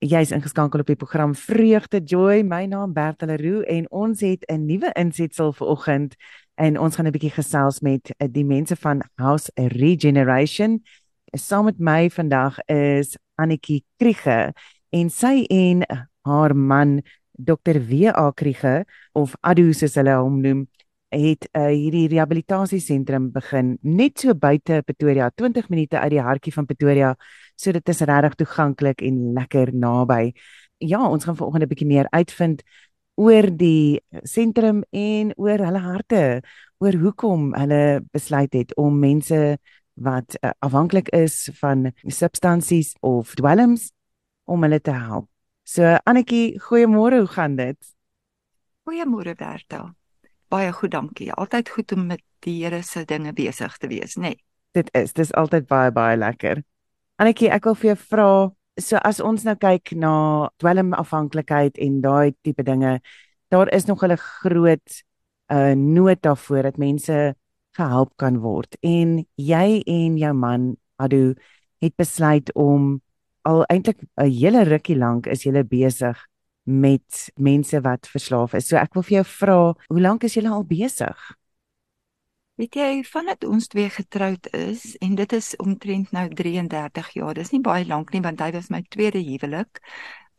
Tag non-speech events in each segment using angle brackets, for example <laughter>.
Jy's ingeskakel op die program Vreugde Joy. My naam Bertha Leroux en ons het 'n nuwe insetsel vir oggend en ons gaan 'n bietjie gesels met die mense van House Regeneration. Saam met my vandag is Annetjie Kriege en sy en haar man Dr. W.A. Kriege of Adu soos hulle hom noem, het uh, hierdie rehabilitasiesentrum begin net so buite Pretoria, 20 minute uit die hartjie van Pretoria So dit is regtig toeganklik en lekker naby. Ja, ons gaan vanoggend 'n bietjie meer uitvind oor die sentrum en oor hulle harte, oor hoekom hulle besluit het om mense wat uh, afhanklik is van substansies of dwelms om hulle te help. So Annetjie, goeiemôre, hoe gaan dit? Goeiemôre Berta. Baie goed, dankie. Altyd goed om met die Here se dinge besig te wees, nê? Nee. Dit is, dit is altyd baie baie lekker. Annetjie, ek wil vir jou vra, so as ons nou kyk na dwelmafhanklikheid en daai tipe dinge, daar is nog 'n groot uh nood daarvoor dat mense gehelp kan word. En jy en jou man Adu het besluit om al eintlik 'n hele rukkie lank is julle besig met mense wat verslaaf is. So ek wil vir jou vra, hoe lank is julle al besig? Weet jy, vandat ons twee getroud is en dit is omtrent nou 33 jaar. Dis nie baie lank nie want hy was my tweede huwelik.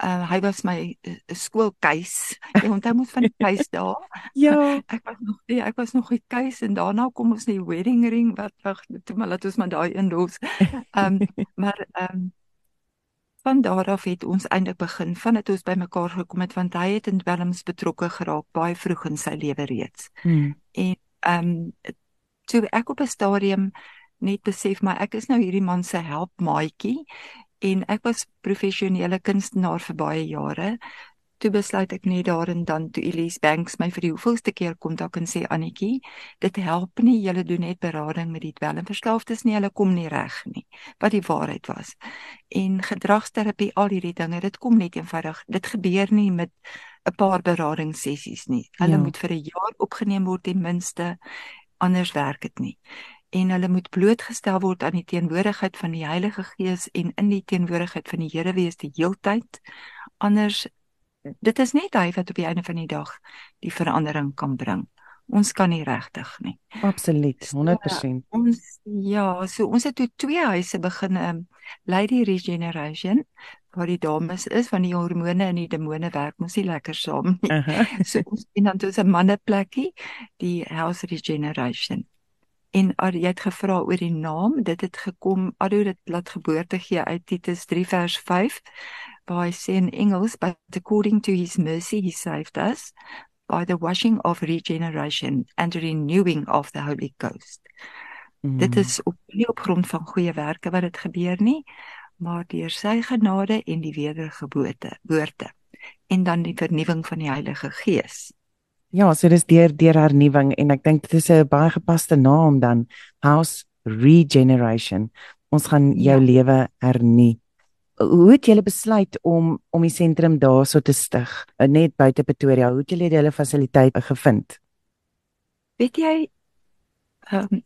Uh hy was my uh, skoolkeis. Jy onthou mos van die keis daar? <laughs> <laughs> ja, ek was nog nee, ek was nog 'n keis en daarna kom ons die wedding ring wat wag, toe maar laat ons maar daai inlos. <laughs> Ehm um, maar ehm um, van daar af het ons eintlik begin vandat ons bymekaar gekom het want hy het in dwelms betrokke geraak baie vroeg in sy lewe reeds. Hmm. En ehm um, toe ek op 'n stadium net besef maar ek is nou hierdie man se helpmaatjie en ek was professionele kunstenaar vir baie jare. Toe besluit ek net daar en dan toe Elise Banks my vir die hoeveelste keer kontak en sê Annetjie, dit help nie julle doen net berading met die dwelmverslaafdes nie, hulle kom nie reg nie. Wat die waarheid was. En gedragsterapie, al hierdie dinge, dit kom net eenvoudig. Dit gebeur nie met 'n paar beradingssessies nie. Hulle ja. moet vir 'n jaar opgeneem word ten minste anders werk dit nie. En hulle moet blootgestel word aan die teenwoordigheid van die Heilige Gees en in die teenwoordigheid van die Here wees die heeltyd. Anders dit is net hy wat op die einde van die dag die verandering kan bring. Ons kan nie regtig nie. Absoluut, 100%. So, ons ja, so ons het toe twee huise begin um, Lady Regeneration waar die dames is van die hormone en die demone werk mos nie lekker saam nie. Uh <laughs> -huh. So ons en dan toe 'n manneplekkie, die House Regeneration. En ar, jy het gevra oor die naam, dit het gekom, Ado dit laat geboorte gee uit Titus 3 vers 5 hy sê in Engels but according to his mercy he saved us by the washing of regeneration and renewing of the Holy Ghost. Mm. Dit is op nie op grond van goeie werke wat dit gebeur nie, maar deur sy genade en die wedergeboorte, woorde en dan die vernuwing van die Heilige Gees. Ja, so dis deur deur hernuwing en ek dink dit is 'n baie gepaste naam dan House Regeneration. Ons gaan jou ja. lewe hernu. Hoe het julle besluit om om die sentrum daarso te stig, eh, net buite Pretoria? Hoe het julle die hele fasiliteit gevind? Weet jy, um,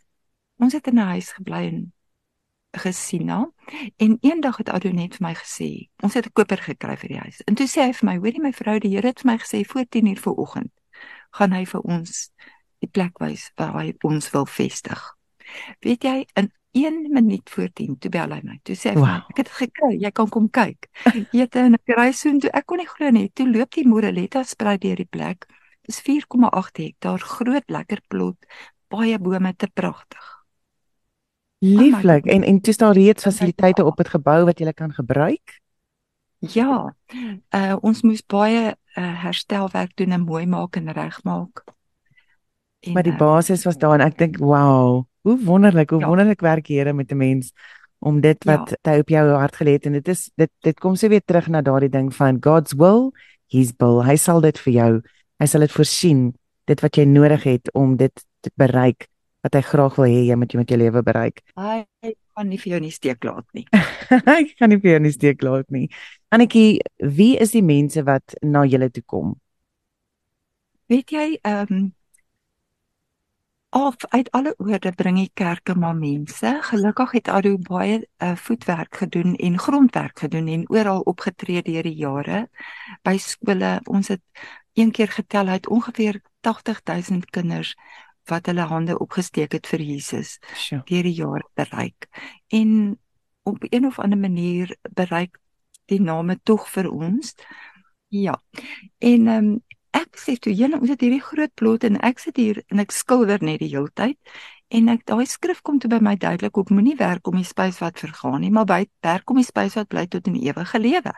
ons het in 'n huis gebly in gesien na en eendag het Adonet vir my gesê ons het 'n koper gekry vir die huis en toe sê hy vir my hoorie my vrou die Here het vir my gesê voor 10 uur vanoggend gaan hy vir ons die plek wys waar hy ons wil vestig weet jy in 1 minuut voor 10 toe bel hy my. Toe sê hy wow. ek het gekry jy kan kom kyk. Weet en ek ry so toe ek kon nie glo nie. Toe loop die Moreletta sprei deur die plek. Dis 4,8 hektaar groot lekker plot baie bome te pragtig. Lieflik. En en toe staan reeds fasiliteite op het gebou wat jy kan gebruik. Ja. Uh ons moes baie uh, herstelwerk doen en mooi maak en regmaak. Maar die basis was daar en ek dink wow, hoe wonderlik, hoe ja. wonderlik werk Here met 'n mens om dit wat ja. hy op jou hart gelê het en dit is dit dit kom so weer terug na daardie ding van God's will, his will. Hy sal dit vir jou, hy sal dit voorsien, dit wat jy nodig het om dit te bereik wat hy graag wil hê jy moet jy met jou lewe bereik. Hy kan nie vir jou nie steek laat nie. <laughs> hy kan nie vir jou nie steek laat nie. Annetjie, wie is die mense wat na julle toe kom? Weet jy, ehm um, Of uit alle oorde bring die kerke maar mense. Gelukkig het Ado baie uh, voetwerk gedoen en grondwerk gedoen en oral opgetree deur die jare by skole. Ons het een keer getel uit ongeveer 80000 kinders wat hulle hande opgesteek het vir Jesus Sjoe. deur die jare bereik. En op een of ander manier bereik die name tog vir ons. Ja. En ehm um, ek sê toe julle ons het hierdie groot plot en ek sit hier en ek skilder net die hele tyd en ek daai skrif kom toe by my duidelik op moenie werk om die spys wat vergaan nie maar by werk om die spys wat bly tot in ewige lewe.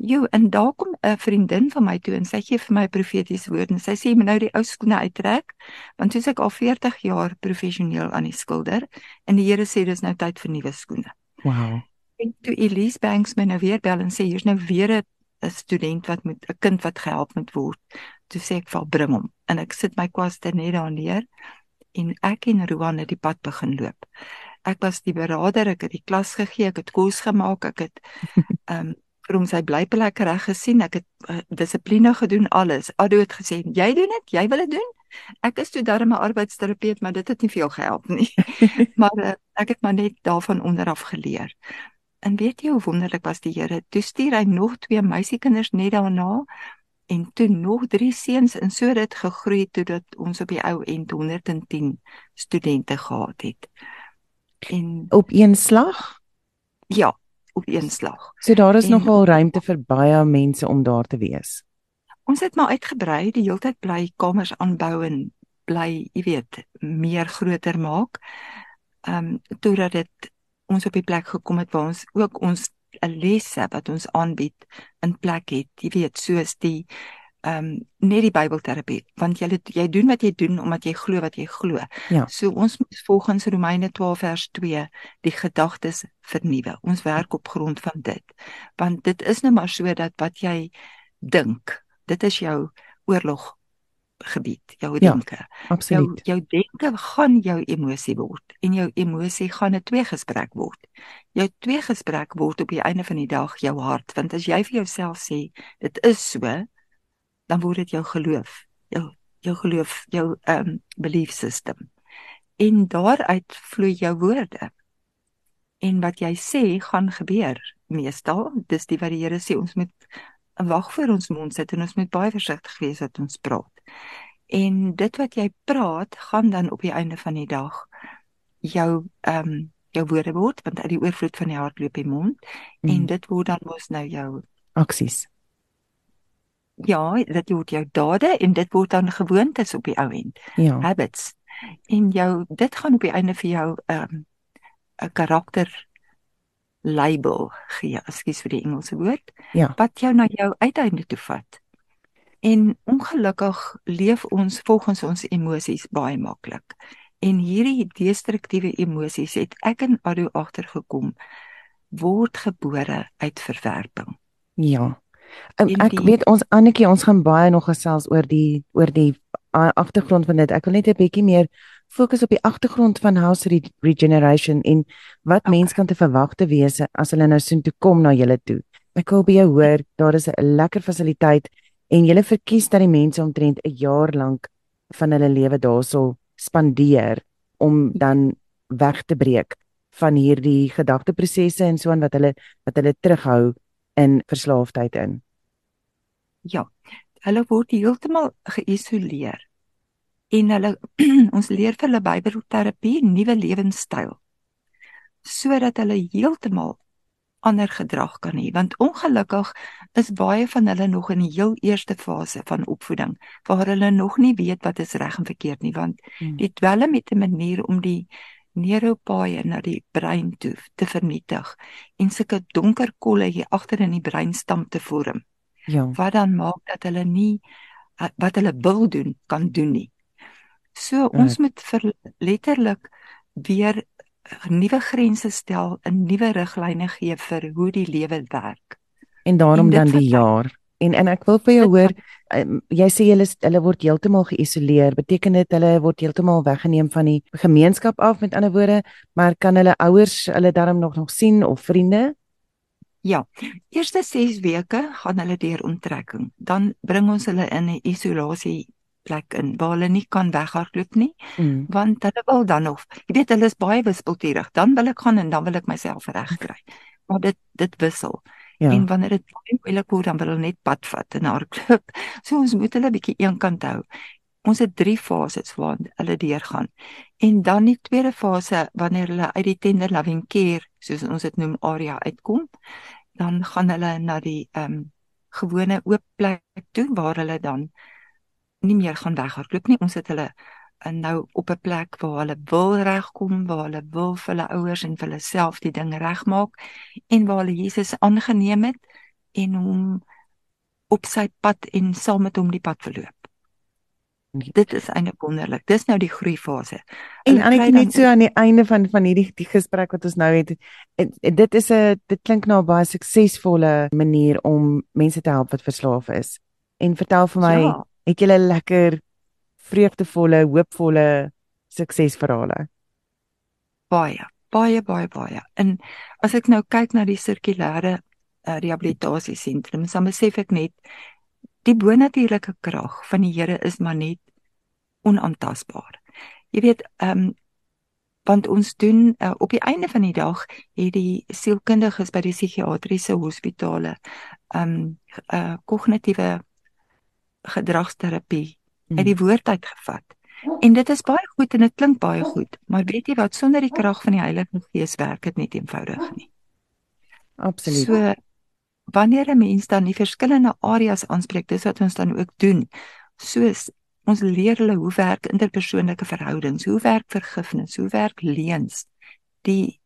Jo en daar kom 'n vriendin van my toe en sy gee vir my profetiese woord en sy sê my nou die ou skoene uittrek want soos ek al 40 jaar professioneel aan die skilder en die Here sê dis nou tyd vir nuwe skoene. Wow. En toe Elise Banks my nou weer bel en sê hier's nou weer 'n 'n student wat moet 'n kind wat gehelp moet word. Toe sê ek val bring hom en ek sit my kwaste net daar neer en ek en Roan het die pad begin loop. Ek was die beraader, ek het die klas gegee, ek het kos gemaak, ek het <laughs> ehm um, vir hom sy blyplek reg gesien, ek het uh, dissipline gedoen alles. Ado het gesê, "Jy doen dit, jy wil dit doen." Ek is toe darem 'n arbeidsterapeut, maar dit het nie veel gehelp nie. <laughs> maar uh, ek het maar net daarvan onderaf geleer. En weet jy hoe wonderlik was die Here? Toe stuur hy nog twee meisiekinders net daarna en toe nog drie seuns en so dit gegroei totdat ons op die ou end 110 studente gehad het. En Op een slag? ja, op een slag. So daar is En- nogal ruimte vir baie mense om daar te wees. Ons het maar uitgebrei, die heeltyd bly kamers aanbou en bly, jy weet, meer groter maak. Ehm um, totdat dit ons op die plek gekom het waar ons ook ons lesse wat ons aanbied in plek het, jy weet, soos die ehm um, net die Bybelterapie, want jy jy doen wat jy doen omdat jy glo wat jy glo. Ja. So ons moet volgens Romeine 12 vers 2 die gedagtes vernuwe. Ons werk op grond van dit. Want dit is nou maar so dat wat jy dink, dit is jou oorlog gebied, jou Ja, denke. Jou Absoluut. jou denke gaan jou emosie word en jou emosie gaan 'n tweegesprek word. Jou tweegesprek word op die einde van die dag jou hart, want as jy vir jouself sê dit is so, dan word dit jou geloof, jou jou geloof, jou um belief system. En daaruit vloei jou woorde. En wat jy sê gaan gebeur meestal. Dis die wat die Here sê ons moet wag voor ons mond sit en ons moet baie versigtig wees wat ons praat. En dit wat jy praat gaan dan op die einde van die dag jou ehm um, jou woorde word want uit die oorvloed van die hart loop die mond mm. en dit word dan mos nou jou Aksies. ja, dit word jou dade en dit word dan gewoontes op die ou end, Ja. habits. En jou dit gaan op die einde vir jou ehm um, 'n karakter label gee, ekskuus vir die Engelse woord, Ja. wat jou na jou uiteinde toe vat. En ongelukkig leef ons volgens ons emosies baie maklik. En hierdie destruktiewe emosies het ek in Ado agtergekom word gebore uit verwerping. Ja. Um, ek die- weet ons Annetjie, ons gaan baie nog gesels oor die oor die agtergrond van dit. Ek wil net 'n bietjie meer fokus op die agtergrond van house re regeneration en wat Okay. mense kan te verwagte wees as hulle nou soontoe kom na julle toe. Ek wil by jou hoor, daar is 'n lekker fasiliteit en julle verkies dat die mense omtrent 'n jaar lank van hulle lewe daarso spandeer om dan weg te breek van hierdie gedagteprosesse en so aan wat hulle wat hulle terughou in verslaafdheid in. Ja, hulle word heeltemal geïsoleer. En hulle <clears throat> ons leer vir hulle Bybelterapie nuwe lewenstyl sodat hulle heeltemal ander gedrag kan hê want ongelukkig is baie van hulle nog in die heel eerste fase van opvoeding waar hulle nog nie weet wat is reg en verkeerd nie want Hmm. die dwelm het 'n manier om die neuropaaie na die brein toe te vernietig en sulke donker kolle hier agter in die breinstam te vorm Ja. wat dan maak dat hulle nie uh, wat hulle wil doen kan doen nie. So ons moet vir letterlik weer nuwe grense stel en nuwe riglyne gee vir hoe die lewe werk. En daarom En dan die vertel- jaar. En en ek wil vir jou hoor, um, jy sê hulle hulle word heeltemal geïsoleer. Beteken dit hulle word heeltemal weggeneem van die gemeenskap af met ander woorde, maar kan hulle ouers hulle darm nog nog sien of vriende? Ja, eerste 6 weke gaan hulle deur onttrekking. Dan bring ons hulle in 'n isolasie plek in waar hulle nie kan weghardloop nie Mm. want hulle wil dan of jy weet hulle is baie wispelturig dan wil ek gaan en dan wil ek myself regkry. <laughs> Maar dit dit wissel. Ja. en wanneer dit baie moeilik word dan wil hulle net pad vat en hardloop <laughs> so ons moet hulle bietjie eenkant hou. Ons het drie fases waarin hulle deurgaan. En dan die tweede fase wanneer hulle uit die tender loving care soos ons dit noem area uitkom dan gaan hulle na die ehm um, gewone oop plek toe waar hulle dan nie meer gaan weghardloop nie. Ons het hulle uh, nou op 'n plek waar hulle wil regkom, waar hulle wil vir hulle ouers en vir hulle self die ding regmaak en waar hulle Jesus aangeneem het en hom op sy pad en saam met hom die pad verloop. Dit is eintlik wonderlik. Dis nou die groeifase. En Hulle Annetjie kry dan net so aan die einde van van hierdie die gesprek wat ons nou het, en, en dit is 'n dit klink na 'n baie suksesvolle manier om mense te help wat verslaaf is. En vertel vir my, Ja. Het 'n lekker vreugdevolle, hoopvolle suksesverhale? baie, baie baie baie. En as ek nou kyk na die sirkulêre uh, rehabilitasiesentrums, dan besef ek net die bonatuurlike krag van die Here is maar net onaantastbaar. Jy weet, ehm um, want ons doen uh, op die einde van die dag het die sielkundiges by die psigiatriese hospitale ehm um, uh, kognitiewe gedragsterapie uit die woord uitgevat. En dit is baie goed en dit klink baie goed, maar weet jy wat sonder die krag van die Heilige Gees werk dit net eenvoudig nie. Absoluut. So wanneer 'n mens dan die verskillende areas aanspreek, dis wat ons dan ook doen. Soos ons leer hulle hoe werk interpersoonlike verhoudings, hoe werk vergifnis, hoe werk leuns, die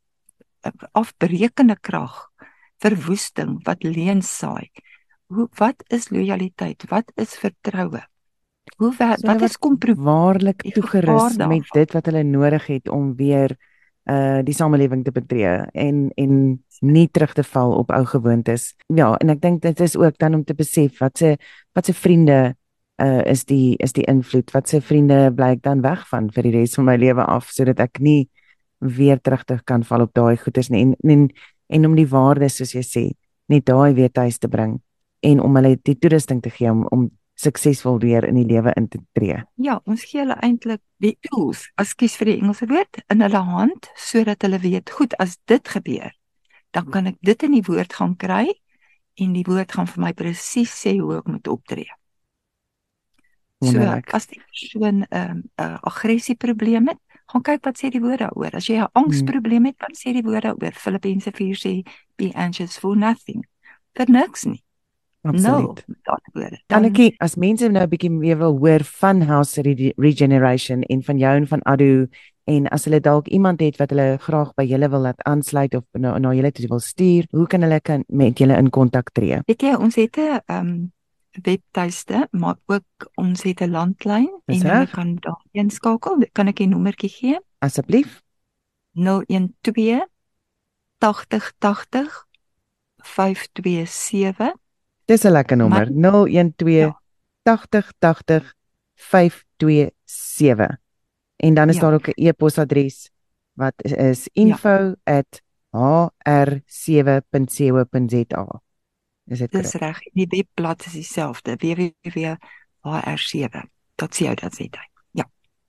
afbreekende krag, verwoesting wat leuns saai. Hoe wat is lojaliteit? Wat is vertroue? Hoe wer, So wat is waarlik toegerus met dit wat hulle nodig het om weer uh die samelewing te betree en en nie terug te val op ou gewoontes. Ja, en ek dink dit is ook dan om te besef wat se wat se vriende uh is die is die invloed wat se vriende bly ek dan weg van vir die res van my lewe af sodat ek nie weer terug te kan val op daai goeders nie en en en om die waardes soos jy sê net daai weer tuis te bring en om hulle die toerusting te gee om om suksesvol weer in die lewe in te tree. Ja, ons gee hulle eintlik die tools, ekskuus vir die Engelse woord, in hulle hand sodat hulle weet, goed, as dit gebeur, dan kan ek dit in die woord gaan kry en die woord gaan vir my presies sê hoe ek moet optree. So Wonderlik. as die persoon 'n um, 'n aggressieprobleem het, gaan kyk wat sê die woord daaroor. As jy 'n angsprobleem het, wat sê die woord daaroor? Filippense 4 sê be anxious for nothing. Vir niks nie. Absoluut. No, met ander woorde. Dan Annetjie, as mense nou 'n bietjie meer wil hoor van House Re Regeneration en van jou en van Adu en as hulle dalk iemand het wat hulle graag by julle wil laat aansluit of na, na julle toe wil stuur, hoe kan hulle kan met julle in kontak tree? Weet jy, ons het 'n um, webtuiste, maar ook ons het 'n landlyn en hulle reg. kan daarheen skakel. Kan ek 'n nommertjie gee? Asseblief. 012 80 80 527. Dis 'n lekker nommer. My- 012 Ja. 80 80 527. En dan is Ja. daar ook 'n e-posadres wat is, is info@hr7.co.za. Is dit Dis reg. Die webblad is dieselfde. www.hr7.co.za.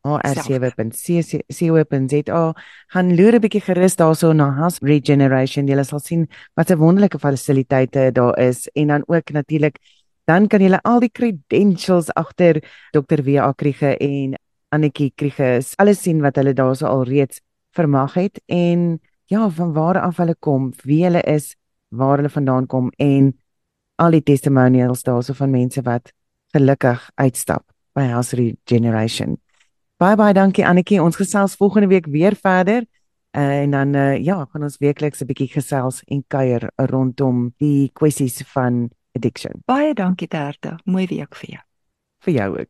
hr7.co.za gaan loer 'n bietjie gerus daarso na House Regeneration. Jy sal sien wat 'n wonderlike fasiliteite daar is en dan ook natuurlik dan kan jy al die credentials agter Dr. W.A. Kriege en Annetjie Kriege alles sien wat hulle daarso al reeds vermag het en ja, van waar af hulle kom, wie hulle is, waar hulle vandaan kom en al die testimonials daarso van mense wat gelukkig uitstap by House Regeneration. Baie baie dankie Annetjie. Ons gesels volgende week weer verder. Uh, en dan uh, ja, gaan ons weekliks 'n bietjie gesels en kuier rondom die kwessies van addiction. Baie dankie Bertha. Mooi week vir jou. Vir jou ook.